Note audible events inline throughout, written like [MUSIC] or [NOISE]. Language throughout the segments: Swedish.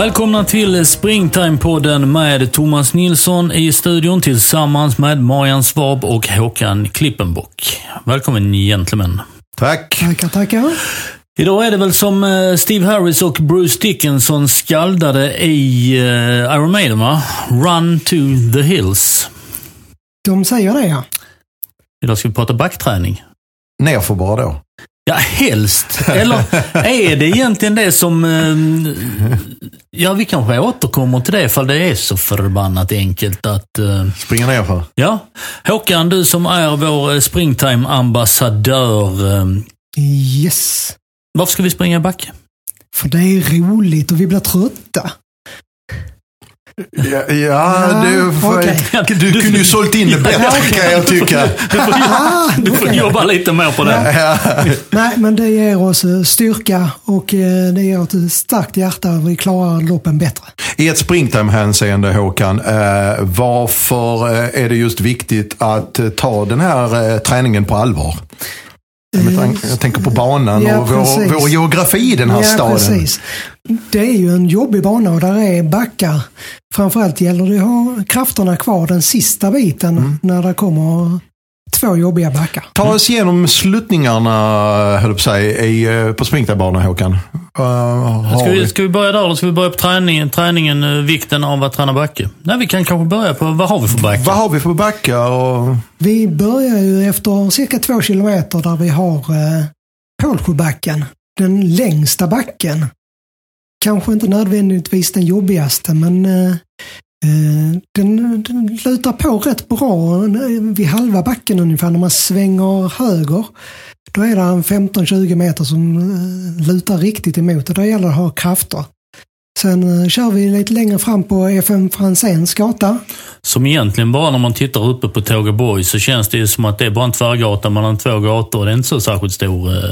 Välkomna till Springtime-podden med Thomas Nilsson i studion tillsammans med Marian Svab och Håkan Klippenbock. Välkommen gentlemen. Tack. Tackar, tackar. Idag är det väl som eh, Steve Harris och Bruce Dickinson skaldade i uh, Iron Maiden va? Run to the hills. De säger det ja. Idag ska vi prata backträning. Nerför bara då. Ja, helst. Eller är det egentligen det som... eh, Ja, vi kanske återkommer till det ifall det är så förbannat enkelt att... eh, Springa nerför. Ja. Håkan, du som är vår eh, springtime-ambassadör. eh, Yes. Varför ska vi springa i backe? För det är roligt och vi blir trötta. Ja, ja, du, okej. du kunde ju sålt in det bättre kan jag tycka. Ah, Du får okej. jobba lite mer på det. Ja. Nej, men det ger oss eh, styrka och eh, det ger oss ett starkt hjärta och vi klarar loppen bättre. I ett springtime-hänseende Håkan, eh, varför är det just viktigt att ta den här träningen på allvar? Jag tänker på banan Ja, och vår, vår geografi i den här ja, staden. precis. Det är ju en jobbig bana och där är backar. Framförallt gäller det att ha krafterna kvar den sista biten Mm. när det kommer två jobbiga backar. Ta oss igenom sluttningarna, höll på säga, i, eh, på springtimebanan Håkan. Uh, Ska vi, ska vi börja där eller ska vi börja på träningen, träningen eh, vikten av att träna backe? Nej, vi kan kanske börja på vad har vi för backe? Vad har vi för backar? Och, Vi börjar ju efter cirka två kilometer där vi har eh, Pålsjöbacken, den längsta backen. Kanske inte nödvändigtvis den jobbigaste, men eh, eh, den, den lutar på rätt bra vid halva backen ungefär. När man svänger höger, då är det en 15-20 meter som eh, lutar riktigt emot och då gäller det att ha krafter. Sen eh, kör vi lite längre fram på FM Franzéns gata. Som egentligen bara när man tittar uppe på Tågaborg så känns det ju som att det är bara en tvärgata mellan två gator. Det är inte så särskilt stor eh,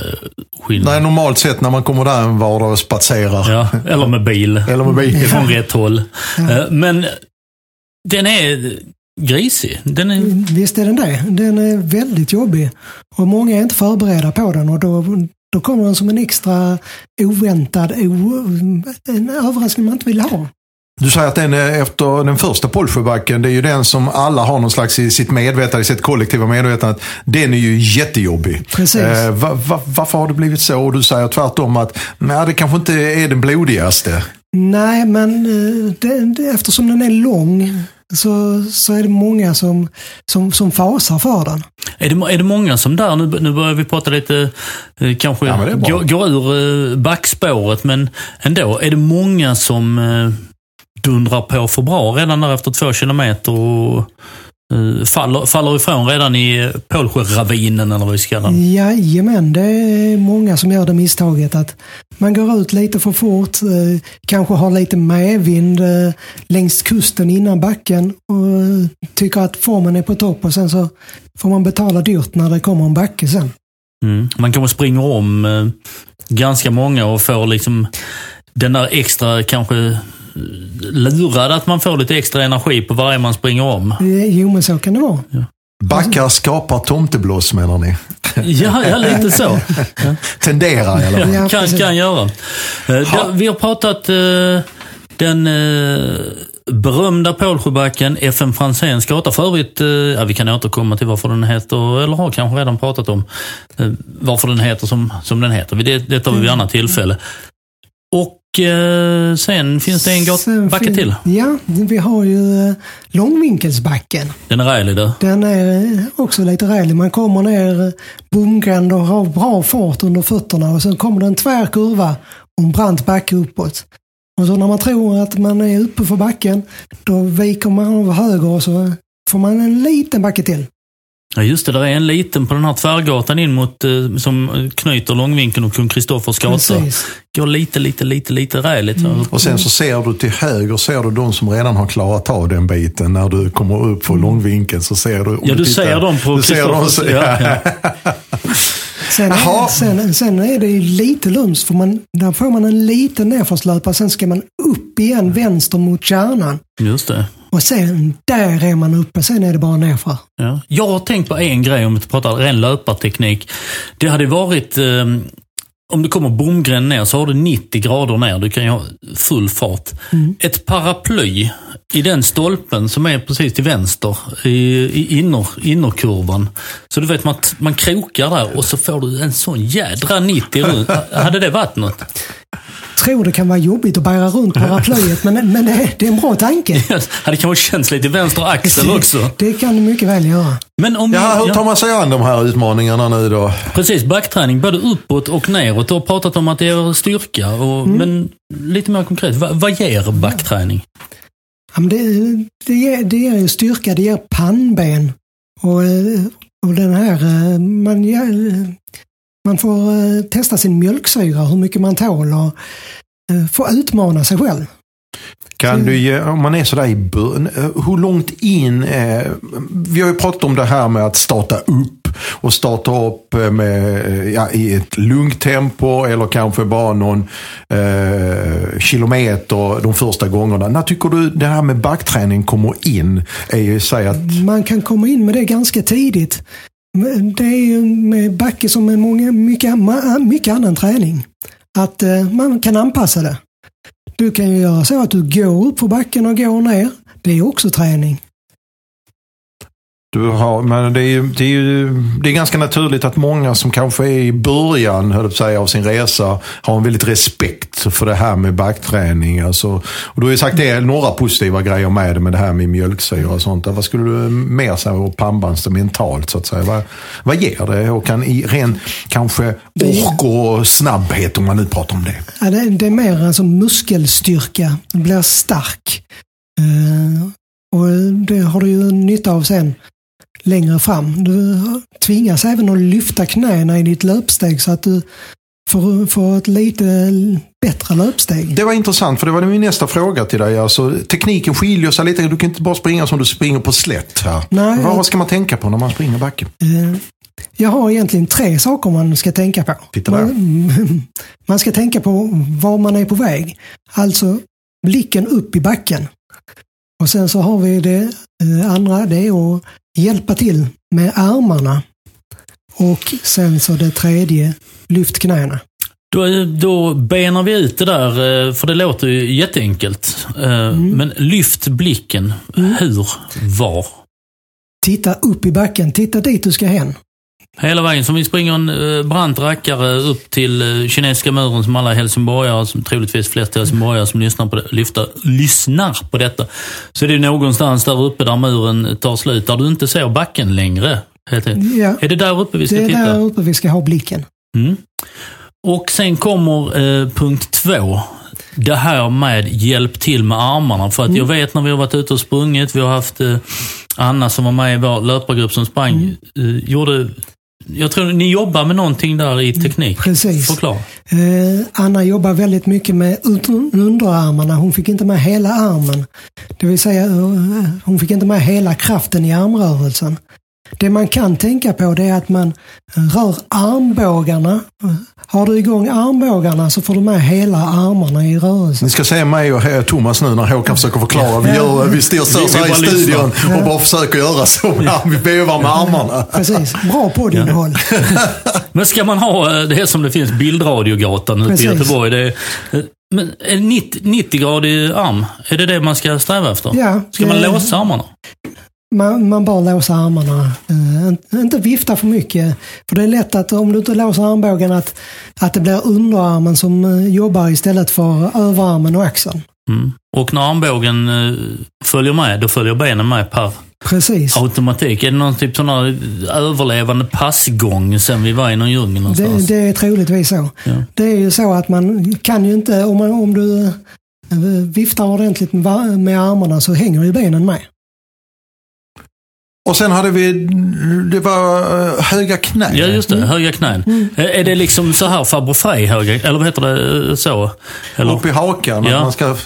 skillnad. nej, normalt sett när man kommer där en vardag och spatserar. Ja, eller med bil. [LAUGHS] Eller med bil. [LAUGHS] Från rätt håll. Eh, Men den är grisig. Den är... Visst är den det. Den är väldigt jobbig. Och många är inte förberedda på den och då, då kommer den som en extra oväntad, o, en överraskning man inte vill ha. Du säger att den är efter den första Polsjöbacken, det är ju den som alla har någon slags i sitt medvetande, i sitt kollektiva medvetande. att Den är ju jättejobbig. Precis. Eh, va, va, varför har det blivit så? Och du säger tvärtom att nej, det kanske inte är den blodigaste. Nej, men eh, det, det, eftersom den är lång så, så är det många som, som, som fasar för den. Är det, är det många som där, nu, nu börjar vi prata lite, eh, kanske Ja, går, går ur eh, backspåret, men ändå. Är det många som dundrar på för bra redan där efter två kilometer och eh, faller, faller ifrån redan i Pålsjöravinen eller vad vi ska kalla den? Jajamän, det är många som gör det misstaget att man går ut lite för fort, eh, kanske har lite medvind eh, längs kusten innan backen och tycker att formen är på topp och sen så får man betala dyrt när det kommer en backe sen. Mm. Man kanske springer om ganska många och får liksom den där extra, kanske lurad att man får lite extra energi på varje man springer om. Eh, Jo, men så kan det vara. Backar skapar tomteblås menar ni? [LAUGHS] Ja, ja lite så. [LAUGHS] Tenderar i alla fall. Ja, kan, kan göra. Eh, där- Vi har pratat eh, den berömda Pålsjöbacken, FM Franzéns gata. För övrigt, ja, vi kan återkomma till varför den heter, eller har kanske redan pratat om varför den heter som, som den heter. Det, det tar vi vid annat tillfälle. Och sen finns det en backe till. Ja, vi har ju eh, Långvinkelsbacken. Den är rälig där. Den är eh, också lite rälig. Man kommer ner eh, bunkande och har bra fart under fötterna och sen kommer det en tvär kurva och en brant backe uppåt. Och så när man tror att man är uppe för backen, då viker man av höger och så får man en liten backe till. Ja just det, där är en liten på den här tvärgatan in mot, eh, som knyter Långvinkeln och kung Kristoffers gata. Går lite, lite, lite, lite räligt. Och sen så ser du till höger, ser du de som redan har klarat av den biten. När du kommer upp för långvinkeln så ser du... Ja, du tittar- ser dem på du ser dem, Kristoffers- ja, ja. [LAUGHS] Sen, sen, sen är det ju lite lumskt för man, där får man en liten nedförslöpa. Sen ska man upp igen vänster mot kärnan. Just det. Och sen, där är man uppe. Sen är det bara nerför. Ja. Jag har tänkt på en grej om vi pratar ren löparteknik. Det hade varit eh, om du kommer bomgren ner så har du 90 grader ner. Du kan ju ha full fart. Mm. Ett paraply i den stolpen som är precis till vänster i, i inner, innerkurvan. Så du vet, man, man krokar där och så får du en sån jädra 90 runt. [LAUGHS] Hade det varit något? Tror det kan vara jobbigt att bära runt [LAUGHS] paraplyet, men, men det, det är en bra tanke. hade kanske känts lite i vänster axel också. [LAUGHS] Det kan du mycket väl göra. Men om, Ja, hur tar man sig an de här utmaningarna nu då? Precis, backträning både uppåt och neråt. Du har pratat om att det ger styrka, och, men lite mer konkret, vad, vad ger backträning? Ja, men det, det, ger, det ger ju styrka, det ger pannben. Och, eh, och den här, eh, man, man får eh, testa sin mjölksyra, hur mycket man tål och eh, få utmana sig själv. Kan du ge, om man är sådär i början, eh, hur långt in, eh, vi har ju pratat om det här med att starta upp och starta upp med, ja, i ett lugnt tempo eller kanske bara någon eh, kilometer de första gångerna. När tycker du det här med backträning kommer in? Är ju att, Man kan komma in med det ganska tidigt. Det är ju med backe som med många, mycket, mycket annan träning. Att eh, man kan anpassa det. Du kan ju göra så att du går upp för backen och går ner. Det är också träning du har, men det är, ju, det, är ju, det är ganska naturligt att många som kanske är i början höll säga, av sin resa har en väldigt respekt för det här med backträning. Alltså, och du har ju sagt det är några positiva grejer med det, med det här med mjölksyra och sånt. Vad skulle du mer säga om pannbands mentalt så att säga? Vad, vad ger det? Och kan i ren kanske ork och snabbhet om man nu pratar om det. Ja, det, det är mer alltså muskelstyrka. Du blir stark. Eh, och det har du ju nytta av sen längre fram. Du tvingas även att lyfta knäna i ditt löpsteg så att du får, får ett lite bättre löpsteg. Det var intressant för det var min nästa fråga till dig. Alltså, tekniken skiljer sig lite. Du kan inte bara springa som du springer på slätt här. Nej, vad jag- ska man tänka på när man springer backen? Eh, Jag har egentligen tre saker man ska tänka på. Man, [LAUGHS] man ska tänka på var man är på väg. Alltså blicken upp i backen. Och sen så har vi det eh, andra, det är att hjälpa till med armarna. Och sen så det tredje, lyft knäna. Då, då benar vi ut det där, eh, för det låter ju jätteenkelt. Eh, Mm. Men lyft blicken. Hur? Var? Titta upp i backen, titta dit du ska hen. Hela vägen. Som vi springer en eh, brant rackare upp till eh, kinesiska muren som alla helsingborgare, som troligtvis flest helsingborgare som lyssnar på, det, lyfter, lyssnar på detta. Så är det någonstans där uppe där muren tar slut, där du inte ser backen längre. Ja, Är det där uppe vi ska det är titta? där uppe vi ska ha blicken. Mm. Och sen kommer eh, punkt två. Det här med hjälp till med armarna. För att jag vet när vi har varit ute och sprungit, vi har haft eh, Anna som var med i vår löpargrupp som sprang, eh, gjorde jag tror ni jobbar med någonting där i teknik. Precis. Förklara. Eh, Anna jobbar väldigt mycket med underarmarna. Hon fick inte med hela armen. Det vill säga, eh, hon fick inte med hela kraften i armrörelsen. Det man kan tänka på det är att man rör armbågarna. Har du igång armbågarna så får du med hela armarna i rörelsen. Ni ska se mig och Thomas nu när Håkan försöker förklara. Vi, gör, vi står så Vi- här i studion och bara försöker göra så. Vi vevar med armarna. Precis, bra poddinnehåll. Men ska man ha eh, det som det finns, Bildradiogatan ute i. Göteborg. Det är, eh, men är 90 90-gradig arm, är det det man ska sträva efter? Ja, Ska man låsa armarna? Man, man bara låsa armarna. Eh, inte- vifta för mycket. För det är lätt att om du inte låser armbågen att, att det blir underarmen som eh, jobbar istället för överarmen och axeln. Mm. Och när armbågen eh, följer med, då följer benen med per Precis. automatik. Är det någon typ sån här överlevande passgång sen vi var i någon djungel Det, någonstans? det är troligtvis så. Ja. Det är ju så att man kan ju inte, om, man, om du viftar ordentligt med, med armarna så hänger ju benen med. Och sen hade vi, det var eh, höga knän. Ja, just det. Höga knän. Eh, Är det liksom så här Farbror Frej höga, eller vad heter det eh, så? Eller? Upp i hakan. Ja. Man ska,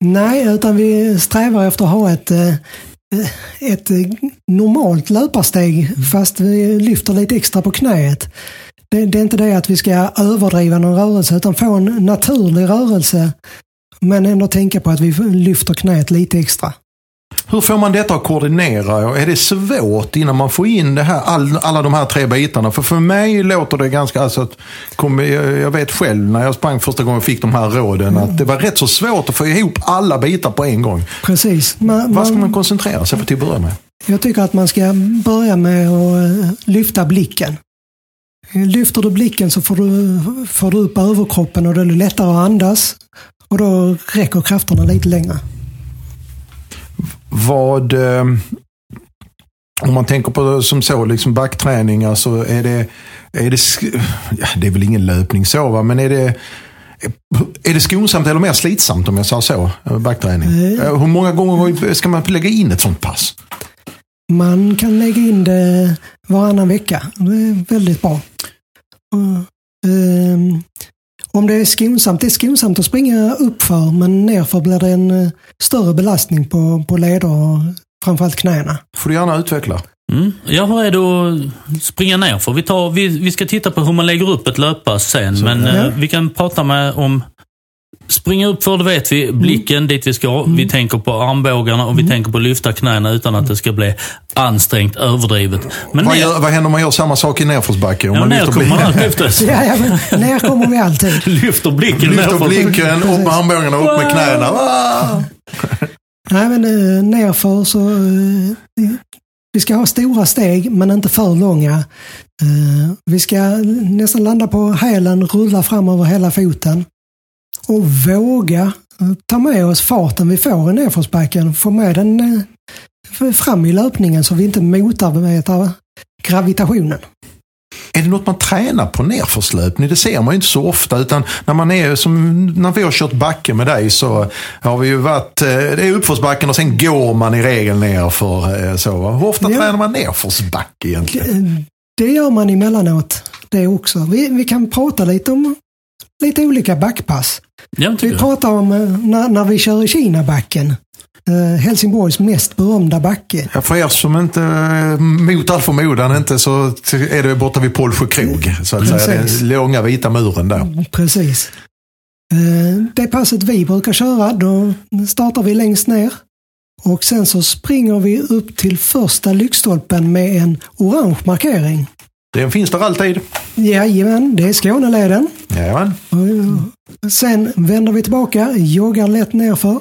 Nej, utan vi strävar efter att ha ett, ett normalt löparsteg fast vi lyfter lite extra på knäet. Det, det är inte det att vi ska överdriva någon rörelse utan få en naturlig rörelse men ändå tänka på att vi lyfter knät lite extra. Hur får man detta att koordinera? Är det svårt innan man får in det här, all, alla de här tre bitarna? För för mig låter det ganska, alltså att, jag vet själv när jag sprang första gången och fick de här råden, mm. att det var rätt så svårt att få ihop alla bitar på en gång. Precis. Man, Vad ska man koncentrera sig på till att börja med? Jag tycker att man ska börja med att eh, lyfta blicken. Lyfter du blicken så får du, får du upp överkroppen och det är lättare att andas. Och då räcker krafterna lite längre. Vad, eh, om man tänker på som så, liksom backträningar så är det, är det, ja, det är väl ingen löpning så va, men är det, är det skonsamt eller mer slitsamt om jag säger så, backträning? Mm. Hur många gånger ska man lägga in ett sånt pass? Man kan lägga in det varannan vecka. Det är väldigt bra. Om det är skonsamt, det är skonsamt att springa uppför men nerför blir det en uh, större belastning på, på leder och framförallt knäna. får du gärna utveckla. Mm. Jag är redo att springa ner för vi, tar, vi, vi ska titta på hur man lägger upp ett löppass sen. Så, men ja. uh, vi kan prata med om Springa upp för det vet vi. Blicken mm. dit vi ska. Mm. Vi tänker på armbågarna och vi mm. tänker på att lyfta knäna utan att det ska bli ansträngt, överdrivet. Men vad, gör, vad händer om man gör samma sak i nerförsbacke? ja, ner kommer man alltid [LAUGHS] ja, ja, men ner kommer vi alltid. [LAUGHS] Lyfter blicken. Lyfter blicken, upp med armbågarna, upp med knäna. [LAUGHS] Nej, men uh, nerför så... Uh, vi ska ha stora steg, men inte för långa. Uh, vi ska nästan landa på hälen, rulla fram över hela foten och våga ta med oss farten vi får i nedförsbacken. Få med den eh, fram i löpningen så vi inte motarbetar gravitationen. Är det något man tränar på nerförslöpning? Det ser man ju inte så ofta. Utan när man är som när vi har kört backe med dig så har vi ju varit, eh, det är uppförsbacken och sen går man i regel nerför. Eh, så. Hur ofta ja. tränar man nerförsbacke egentligen? Det gör man emellanåt det också. Vi, vi kan prata lite om lite olika backpass. Vi pratar om eh, när, när vi kör i Kinabacken. Uh, Helsingborgs mest berömda backe. Ja, för er som inte, eh, mot all förmodan, inte så är det borta vid Pålsjö krog. Så att säga. Den långa vita muren där. Precis. Uh, det passet vi brukar köra, då startar vi längst ner. Och sen så springer vi upp till första lyktstolpen med en orange markering. Den finns där alltid. Jajamän, det är Skåneleden. Jajamän. Sen vänder vi tillbaka, joggar lätt nerför.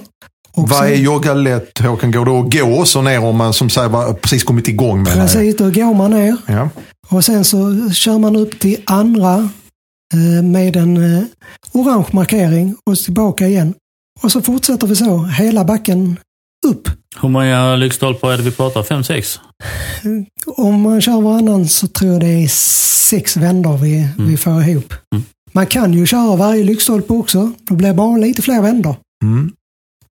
Och Vad är jogga lätt Håkan? Går det att gå så ner om man som säger precis kommit igång med Precis, då går man ner. Ja. Och sen så kör man upp till andra eh, med en eh, orange markering och tillbaka igen. Och så fortsätter vi så hela backen upp. Hur många lyktstolpar är det vi pratar? Fem, sex? Om man kör varannan så tror jag det är sex vändor vi, mm. vi får ihop. Mm. Man kan ju köra varje lyktstolpe också. Då blir det bara lite fler vändor. Mm.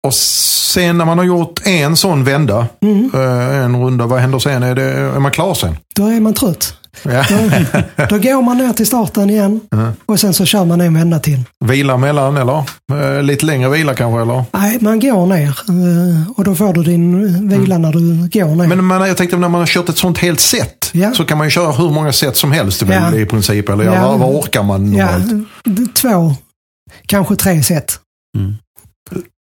Och sen när man har gjort en sån vända, mm. Eh, en runda, vad händer sen? Är, det, är man klar sen? Då är man trött. Ja. Då, då, går man ner till starten igen mm. och sen så kör man en vända till. Vila mellan eller? Eh, lite längre vila kanske eller? Nej, man går ner eh, och då får du din vila mm. när du går ner. Men man, jag tänkte när man har kört ett sånt helt set ja. så kan man ju köra hur många set som helst ja. i princip. Eller ja. vad, vad orkar man normalt? Ja, två, kanske tre set. Mm.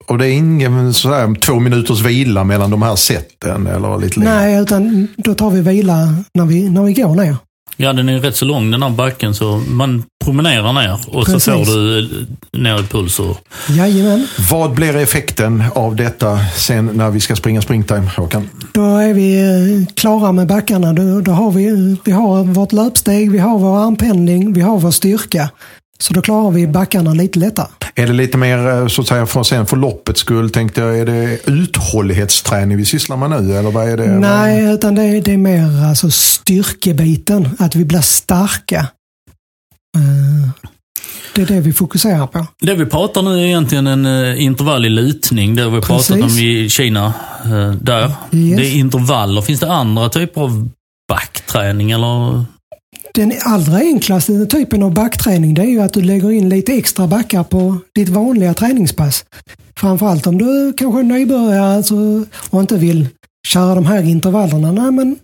Och det är ingen sådär, två minuters vila mellan de här sätten? Eller lite längre. Nej, utan då tar vi vila när vi, när vi går ner. Ja, den är rätt så lång den här backen så man promenerar ner och Precis. så får du ner i puls. Och... Jajamän. Vad blir effekten av detta sen när vi ska springa springtime, Håkan? Då är vi eh, klara med backarna. Då, då har vi, vi har vårt löpsteg, vi har vår armpendling, vi har vår styrka. Så då klarar vi backarna lite lättare. Är det lite mer eh, så att säga för, sen för loppets skull tänkte jag, är det uthållighetsträning vi sysslar med nu eller vad är det? Nej, utan det är, det är mer alltså styrkebiten, att vi blir starka. Eh, det är det vi fokuserar på. Det vi pratar nu är egentligen en uh, intervall i lutning. Det har vi Precis. pratat om i Kina. Där. Yes. Det är intervaller. Finns det andra typer av backträning eller? Den allra enklaste typen av backträning det är ju att du lägger in lite extra backar på ditt vanliga träningspass. Framförallt om du kanske är nybörjare alltså, och inte vill köra de här intervallerna. Nej, men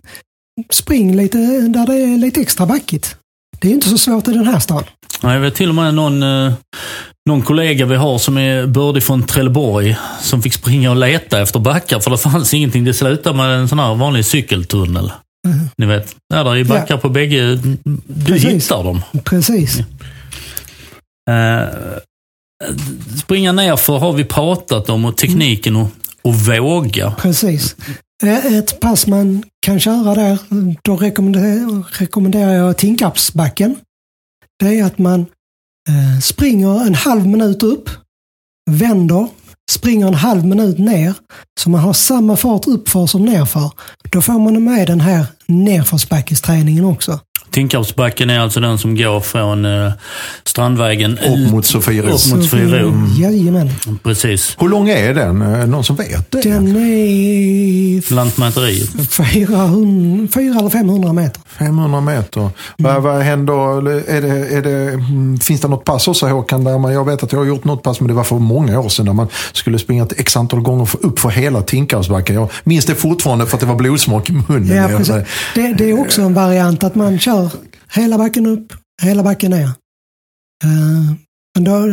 spring lite där det är lite extra backigt. Det är inte så svårt i den här stan. jag vet till och med någon, eh, någon kollega vi har som är bördig från Trelleborg som fick springa och leta efter backar för det fanns ingenting. Det slutade med en sån här vanlig cykeltunnel. Mm. Ni vet, där det är backar Ja. på bägge. Du Precis. hittar dem. Precis. Eh, springa nerför har vi pratat om och tekniken och, och våga. Precis. Eh, Ett pass man kan köra där, då rekommenderar, jag Tinkarpsbacken. Det är att man eh, springer en halv minut upp, vänder, springer en halv minut ner, så man har samma fart uppför som nerför. Då får man med den här nerförsbackesträningen också. Tinkarpsbacken är alltså den som går från eh, Strandvägen Upp mot Sofiero. Upp mot Sofiero. Mm. Jajamän. Precis. Hur lång är den? Det Någon som vet det? Den är Lantmäteriet. 400, 400 eller 500 meter. 500 meter. Vad, vad händer? eller Är det, är det, mm, finns det något pass också Håkan? Där man, jag vet att jag har gjort något pass, men det var för många år sedan. Där man skulle springa ett x antal gånger för, upp för hela Tinkarpsbacken. Jag minns det fortfarande för att det var blodsmak i munnen. Ja, precis. Det, det är också en variant att man kör hela backen upp, hela backen ner. Eh, Men då,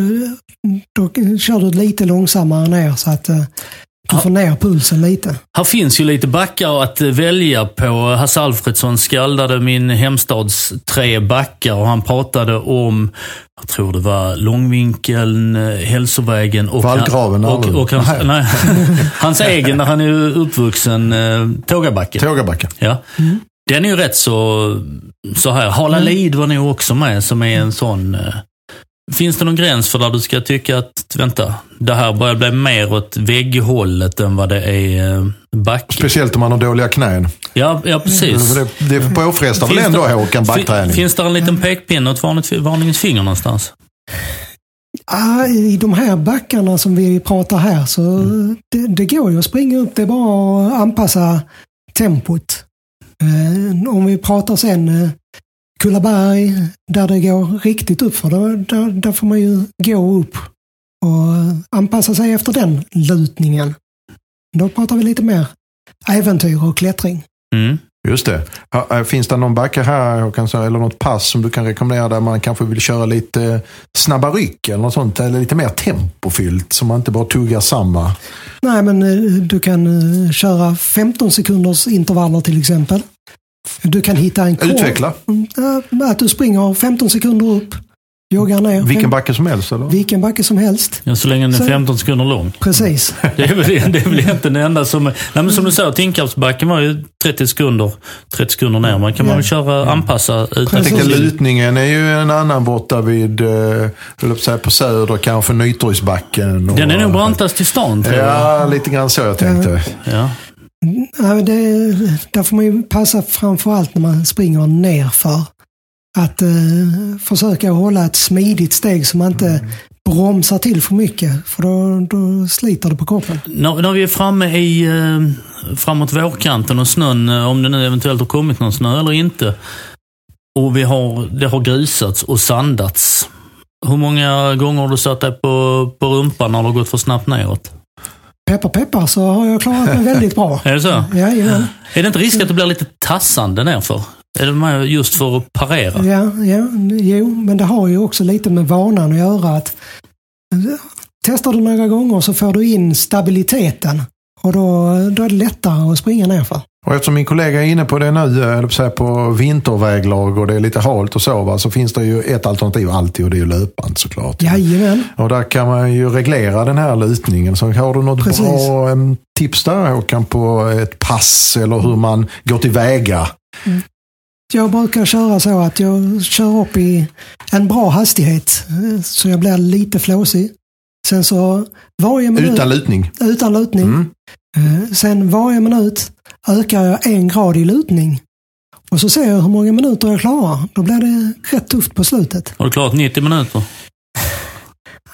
då kör du lite långsammare ner så att eh, du får ner pulsen lite. Här finns ju lite backar att välja på. Hasse Alfredsson skaldade min hemstads tre backar och han pratade om, jag tror det var Långvinkeln, eh, Hälsovägen och, Vallgraven, och, eller? och, hans, Nej. nej, [LAUGHS] hans egen, där han är uppvuxen, Tågabacken. Tågabacken. Ja. Den är ju rätt så, så här. Hala Lid var nog också med som är en sån... Eh, finns det någon gräns för där du ska tycka att, vänta, det här börjar bli mer åt vägghållet än vad det är eh, backe? Speciellt om man har dåliga knän. Ja, ja precis. Det, det påfrestar väl ändå det- Håkan backträning? Finns det en liten pekpinne och ett varnings- varningens finger någonstans? Ah, I de här backarna som vi pratar här så det, det går ju att springa upp. Det är bara att anpassa tempot. Eh, om vi pratar sen eh, Kullaberg, där det går riktigt upp för där, där, där får man ju gå upp och eh, anpassa sig efter den lutningen. Då pratar vi lite mer äventyr och klättring. Mm. Just det. Äh, Finns det någon backe här eller något pass som du kan rekommendera där man kanske vill köra lite snabba ryck eller något sånt? Eller lite mer tempofyllt så man inte bara tuggar samma. Nej, men eh, du kan eh, köra 15 sekunders intervaller till exempel. Du kan hitta en kort- Utveckla. Mm, Att du springer 15 sekunder upp, joggar ner. Vilken backe som helst eller? vilken backe som helst. Ja, så länge den är Så- 15 sekunder lång. Precis. [LAUGHS] Det är väl, det är väl egentligen det enda som... Nej, men som du sa, Tinkarpsbacken var ju 30 sekunder, 30 sekunder ner. Man kan man Ja. väl köra, anpassa utan Jag tänkte lutningen är ju en annan borta vid, eh, säga, på söder kanske Nytorgsbacken. och- Den är nog brantast i stan tror jag. Ja, lite grann så jag tänkte. Ja. Ja, det, där får man ju passa framförallt när man springer nerför. Att eh, försöka hålla ett smidigt steg så man inte bromsar till för mycket. För då, då sliter det på kroppen. När, när vi är framme i, eh, framåt vårkanten och snön, eh, om det nu eventuellt har kommit någon snö eller inte. Och vi har, det har grusats och sandats. Hur många gånger har du satt dig på, på rumpan när det har gått för snabbt neråt? Peppar peppar så har jag klarat mig väldigt bra. [LAUGHS] Är det så? Jajamän. Är det inte risk att det blir lite tassande nerför? Just för att parera? Ja, ja, jo, men det har ju också lite med vanan att göra. Att, testar du några gånger så får du in stabiliteten. Och då, då är det lättare att springa nerför. Och eftersom min kollega är inne på det nu, eh, på vinterväglag och det är lite halt och så, va, så finns det ju ett alternativ alltid och det är ju löpband såklart. Jajamän. Och där kan man ju reglera den här lutningen. Så har du något Precis. bra em, tips där Håkan på ett pass eller hur man går tillväga? Jag brukar köra så att jag kör upp i en bra hastighet så jag blir lite flåsig. Sen så varje minut, Utan lutning. utan lutning. Mm. Eh, Sen varje minut ökar jag en grad i lutning. Och så ser jag hur många minuter jag klarar. Då blir det rätt tufft på slutet. Har du klarat 90 minuter?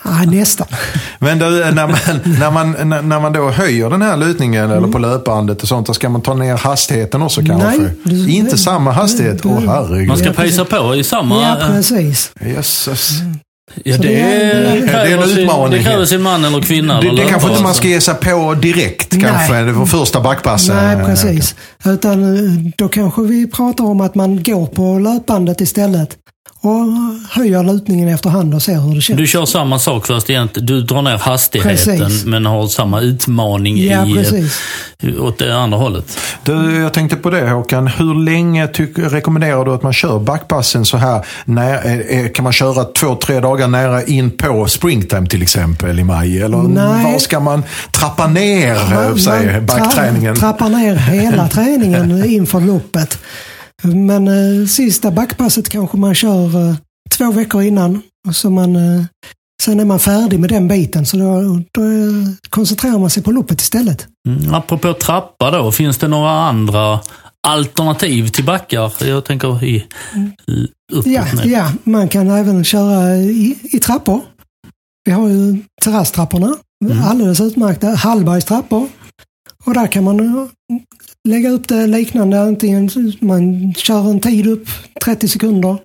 Ah, nästan. [LAUGHS] Men då, när, man, när, man, när- man då höjer den här lutningen eller på löpbandet och sånt, då ska man ta ner hastigheten också kanske? Nej, du- Inte samma hastighet? du- Åh herregud. Man ska Ja, pejsa på i samma... Ja, precis. Jösses. Ja, Så det, det är- det, är en utmaning. det kräver sin man eller kvinna. Det, eller det kanske inte man alltså. ska ge sig på direkt Nej. kanske, det var första backpassen. Nej, precis. Utan eh, då kanske vi pratar om att man går på löpbandet istället och höjer lutningen efterhand och ser hur det känns. Du kör samma sak fast egentligen, du drar ner hastigheten Precis. men har samma utmaning Ja, i, precis. eh, åt det andra hållet. Du, jag tänkte på det Håkan. Hur länge tyck, rekommenderar du att man kör backpassen så här? När, eh, eh, kan man köra två, tre dagar nära in på springtime till exempel i maj? Eller Nej. var ska man trappa ner säg, Man backträningen? Tra, trappar ner hela träningen [LAUGHS] inför loppet. Men eh, sista backpasset kanske man kör eh, två veckor innan. Och så man, eh, sen är man färdig med den biten. Så då, då eh, koncentrerar man sig på loppet istället. Mm, apropå trappa då, finns det några andra alternativ till backar? Jag tänker i uppåt Ja, ner. ja, man kan även köra i, i trappor. Vi har ju terrasstrapporna. Alldeles utmärkta. Hallbergs trappor. Och där kan man eh, lägga upp det liknande. Antingen man kör en tid upp, 30 sekunder,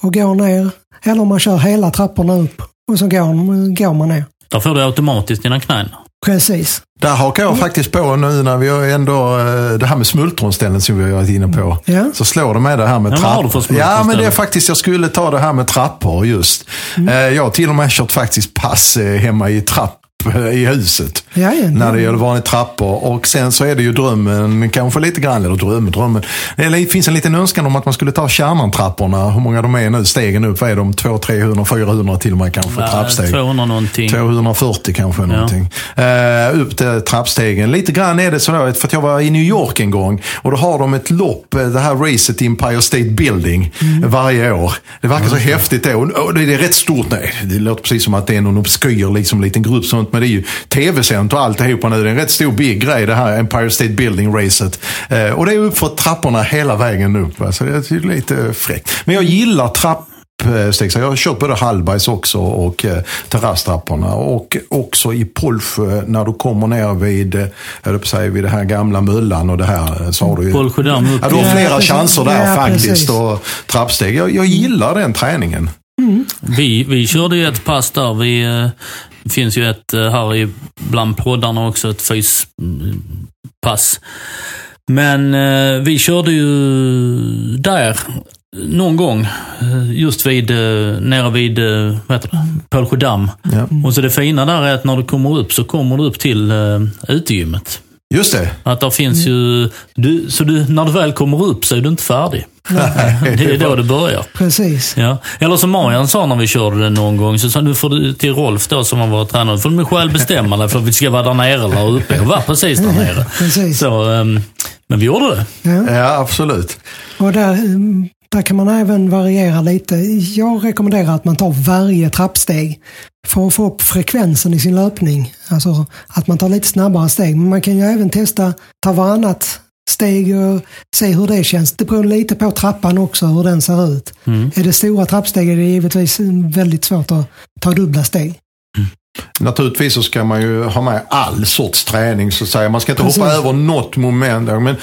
och går ner. Eller man kör hela trapporna upp och så går, går man ner. Där får du automatiskt dina knän. Precis. Där hakar jag faktiskt på nu när vi har ändå eh, det här med smultronställen som vi har varit inne på. Ja. Så slår det med det här med Ja, trappor. Ja, men det är faktiskt, jag skulle ta det här med trappor just. Mm. Eh, Jag har till och med kört faktiskt pass eh, hemma i trapp [LAUGHS] i huset. Ja, ja. När det gäller vanliga trappor. Och sen så är det ju drömmen, kanske lite grann, eller drömmen, drömmen. Eller Det finns en liten önskan om att man skulle ta kärnan-trapporna. Hur många de är nu, stegen upp. Vad är de? 200, 300, 400 till och med kanske Ja, trappsteg. 200 någonting. 240 kanske någonting. Eh, upp till trappstegen. Lite grann är det sådär, för att jag var i New York en gång och då har de ett lopp, eh, det här racet i Empire State Building varje år. Det verkar så häftigt det. Och och det är rätt stort. Nej, det låter precis som att det är någon obskyr liksom, liten grupp sånt, men det är ju tv-sänt och alltihopa nu. Det är en rätt stor big grej det här Empire State Building-racet. Eh, och det är upp för trapporna hela vägen upp. va. Så det är lite fräckt. Men jag gillar trapp steg. Så jag har kört både Hallbergs också och eh, terrasstrapporna. Och också i Polsjö när du kommer ner vid, eh, jag på säga, vid det här gamla Möllan och det här. eh, Så har du ju, Polsjödamm ja, du har Ja, flera precis. chanser där Ja, faktiskt. precis. Och trappsteg. Jag, jag gillar den träningen. Vi, vi körde ju ett pass där. Vi, eh, det finns ju ett eh, här i, bland poddarna också, ett fyspass. Men eh, vi körde ju där någon gång, eh, just vid, nere vid, vad heter det, Pålsjödamm. Ja. Och så det fina där är att när du kommer upp så kommer du upp till utegymmet. Just det. Att där finns ju, du, så du, när du väl kommer upp så är du inte färdig. Det är då det börjar. Precis. Ja. Eller som Marian sa när vi körde det någon gång, så sa nu får du till Rolf då som har varit tränare, nu får du själv bestämma dig för att vi ska vara där nere eller uppe. Och var precis där nere. [LAUGHS] Precis. Så, ehm, men vi gjorde det. Ja. Ja, absolut. Och där, mm, där kan man även variera lite. Jag rekommenderar att man tar varje trappsteg för att få upp frekvensen i sin löpning. Alltså att man tar lite snabbare steg. Men man kan ju även testa ta varannat steg och se hur det känns. Det beror lite på trappan också, hur den ser ut. Är det stora trappsteg är det givetvis väldigt svårt att ta dubbla steg. Naturligtvis så ska man ju ha med all sorts träning så att säga. Man ska inte hoppa Precis. över något moment. Men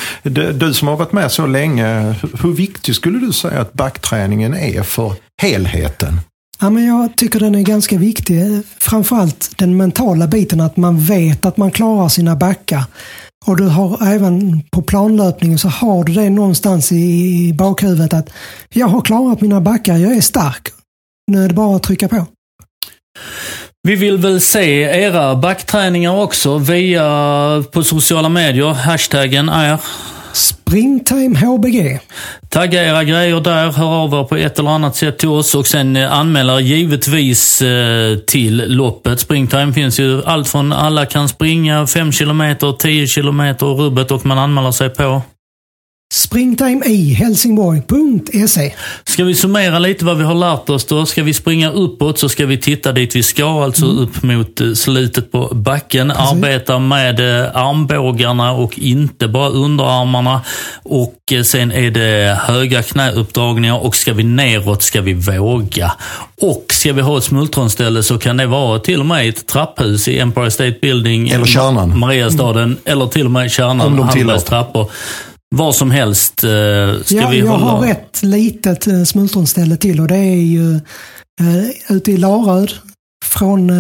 du, som har varit med så länge, hur viktig skulle du säga att backträningen är för helheten? Ja, men jag tycker den är ganska viktig. Framförallt den mentala biten, att man vet att man klarar sina backar. Och du har även på planlöpningen så har du det någonstans i bakhuvudet att jag har klarat mina backar, jag är stark. Nu är det bara att trycka på. Vi vill väl se era backträningar också via på sociala medier. Hashtaggen är Springtime HBG. Tagga era grejer där, hör av er på ett eller annat sätt till oss och sen eh, anmäl er givetvis eh, till loppet. Springtime finns ju allt från alla kan springa 5 km, 10 km rubbet och man anmäler sig på. Springtime i Helsingborg.se. Ska vi summera lite vad vi har lärt oss då? Ska vi springa uppåt så ska vi titta dit vi ska, alltså upp mot eh, slutet på backen. Arbeta med eh, armbågarna och inte bara underarmarna. Och eh, sen är det höga knäuppdragningar och ska vi neråt ska vi våga. Och ska vi ha ett smultronställe så kan det vara till och med ett trapphus i Empire State Building. Eller Kärnan. Mariastaden. Eller till och med Om Kärnan, de Hallbergs tillåter. trappor. Vad som helst eh, ska Ja, vi jag hålla. har ett litet eh, smultronställe till och det är ju eh, ute i Laröd. Från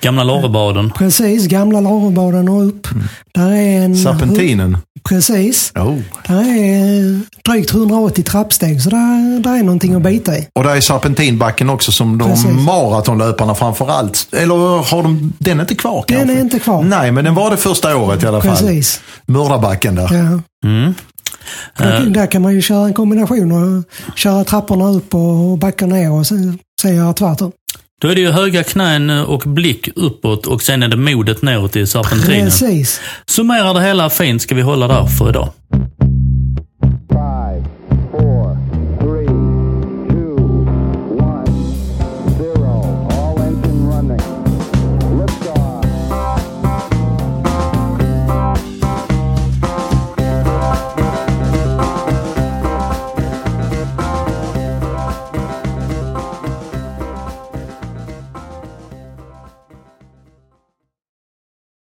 Gamla Lorrebaden. precis gamla Larebaden och upp. Mm. Där är en... Serpentinen. Precis. Oh. Det är drygt 180 trappsteg, så där, där är någonting att bita i. Och där är serpentinbacken också som de Precis. maratonlöparna framför allt. Eller har de, den är inte kvar Den kanske? är inte kvar. Nej, men den var det första året i alla fall. Precis. Mördarbacken där. Ja. Mm. Där, där kan man ju köra en kombination och köra trapporna upp och backa ner och sen, sen göra tvärtom. Då är det ju höga knän och blick uppåt och sen är det modet neråt i serpentinen. Precis. Summerar det hela fint ska vi hålla där för idag.